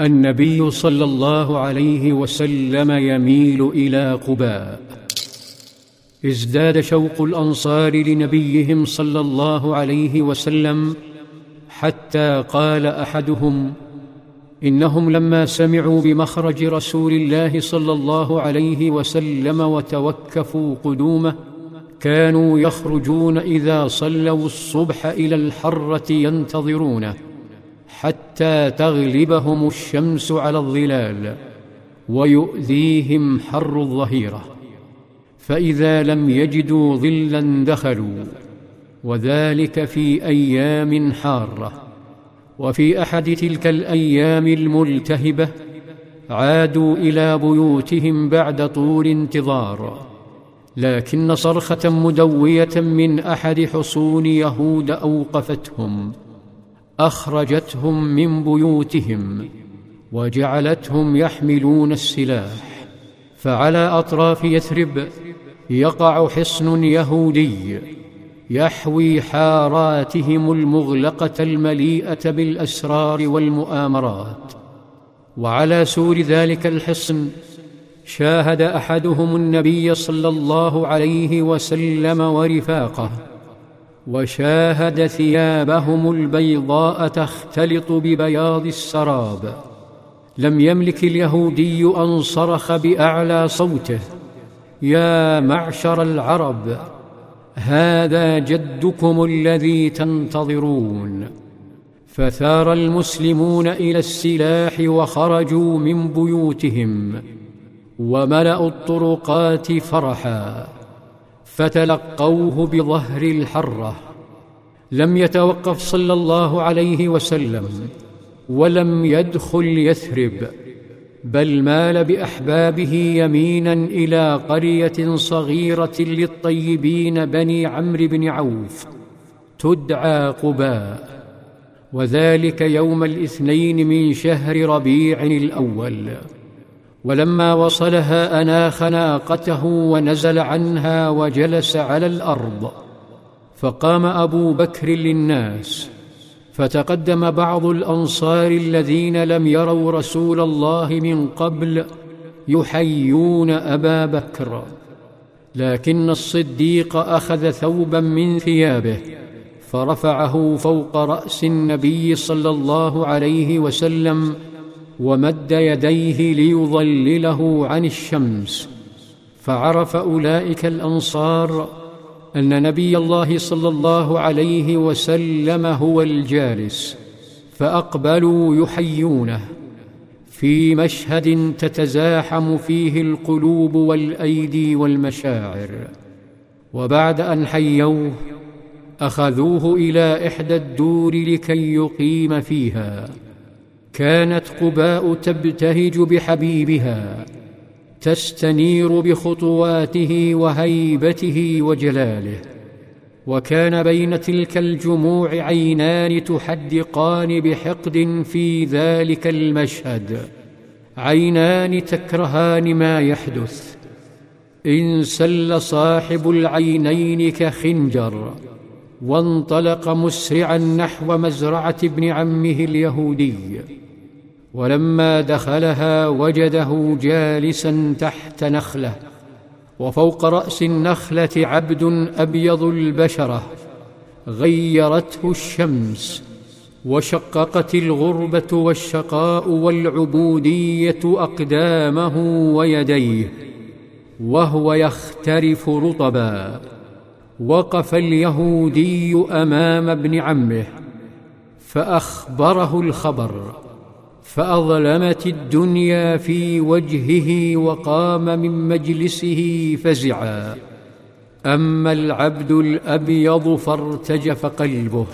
النبي صلى الله عليه وسلم يميل إلى قباء. ازداد شوق الأنصار لنبيهم صلى الله عليه وسلم حتى قال أحدهم إنهم لما سمعوا بمخرج رسول الله صلى الله عليه وسلم وتوكفوا قدومه كانوا يخرجون إذا صلوا الصبح إلى الحرة ينتظرونه. حتى تغلبهم الشمس على الظلال ويؤذيهم حر الظهيرة. فإذا لم يجدوا ظلا دخلوا وذلك في أيام حارة. وفي أحد تلك الأيام الملتهبة عادوا إلى بيوتهم بعد طول انتظار. لكن صرخة مدوية من أحد حصون يهود أوقفتهم. أخرجتهم من بيوتهم وجعلتهم يحملون السلاح فعلى أطراف يثرب يقع حصن يهودي يحوي حاراتهم المغلقة المليئة بالأسرار والمؤامرات. وعلى سور ذلك الحصن شاهد أحدهم النبي صلى الله عليه وسلم ورفاقه وشاهد ثيابهم البيضاء تختلط ببياض السراب. لم يملك اليهودي ان صرخ بأعلى صوته. يا معشر العرب هذا جدكم الذي تنتظرون. فثار المسلمون إلى السلاح وخرجوا من بيوتهم. وملأوا الطرقات فرحا. فتلقوه بظهر الحرة. لم يتوقف صلى الله عليه وسلم ولم يدخل يثرب بل مال بأحبابه يمينا إلى قرية صغيرة للطيبين بني عمرو بن عوف تدعى قباء. وذلك يوم الاثنين من شهر ربيع الأول. ولما وصلها اناخ ناقته ونزل عنها وجلس على الأرض. فقام أبو بكر للناس. فتقدم بعض الأنصار الذين لم يروا رسول الله من قبل يحيون أبا بكر. لكن الصديق أخذ ثوبا من ثيابه فرفعه فوق رأس النبي صلى الله عليه وسلم ومد يديه ليظلله عن الشمس. فعرف أولئك الأنصار أن نبي الله صلى الله عليه وسلم هو الجالس فأقبلوا يحيونه. في مشهد تتزاحم فيه القلوب والأيدي والمشاعر. وبعد أن حيوه أخذوه إلى إحدى الدور لكي يقيم فيها. كانت قباء تبتهج بحبيبها تستنير بخطواته وهيبته وجلاله وكان بين تلك الجموع عينان تحدقان بحقد في ذلك المشهد عينان تكرهان ما يحدث انسل صاحب العينين كخنجر وانطلق مسرعا نحو مزرعة ابن عمه اليهودي. ولما دخلها وجده جالسا تحت نخلة وفوق رأس النخلة عبد أبيض البشرة غيرته الشمس وشققت الغربة والشقاء والعبودية أقدامه ويديه وهو يخترف رطبا وقف اليهودي أمام ابن عمه فأخبره الخبر. فأظلمت الدنيا في وجهه وقام من مجلسه فزعا. أما العبد الأبيض فارتجف قلبه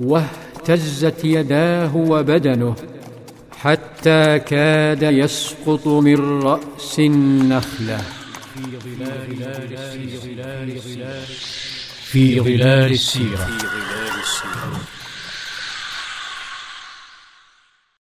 واهتزت يداه وبدنه حتى كاد يسقط من رأس النخلة. في ظلال السيرة. في ظلال السيره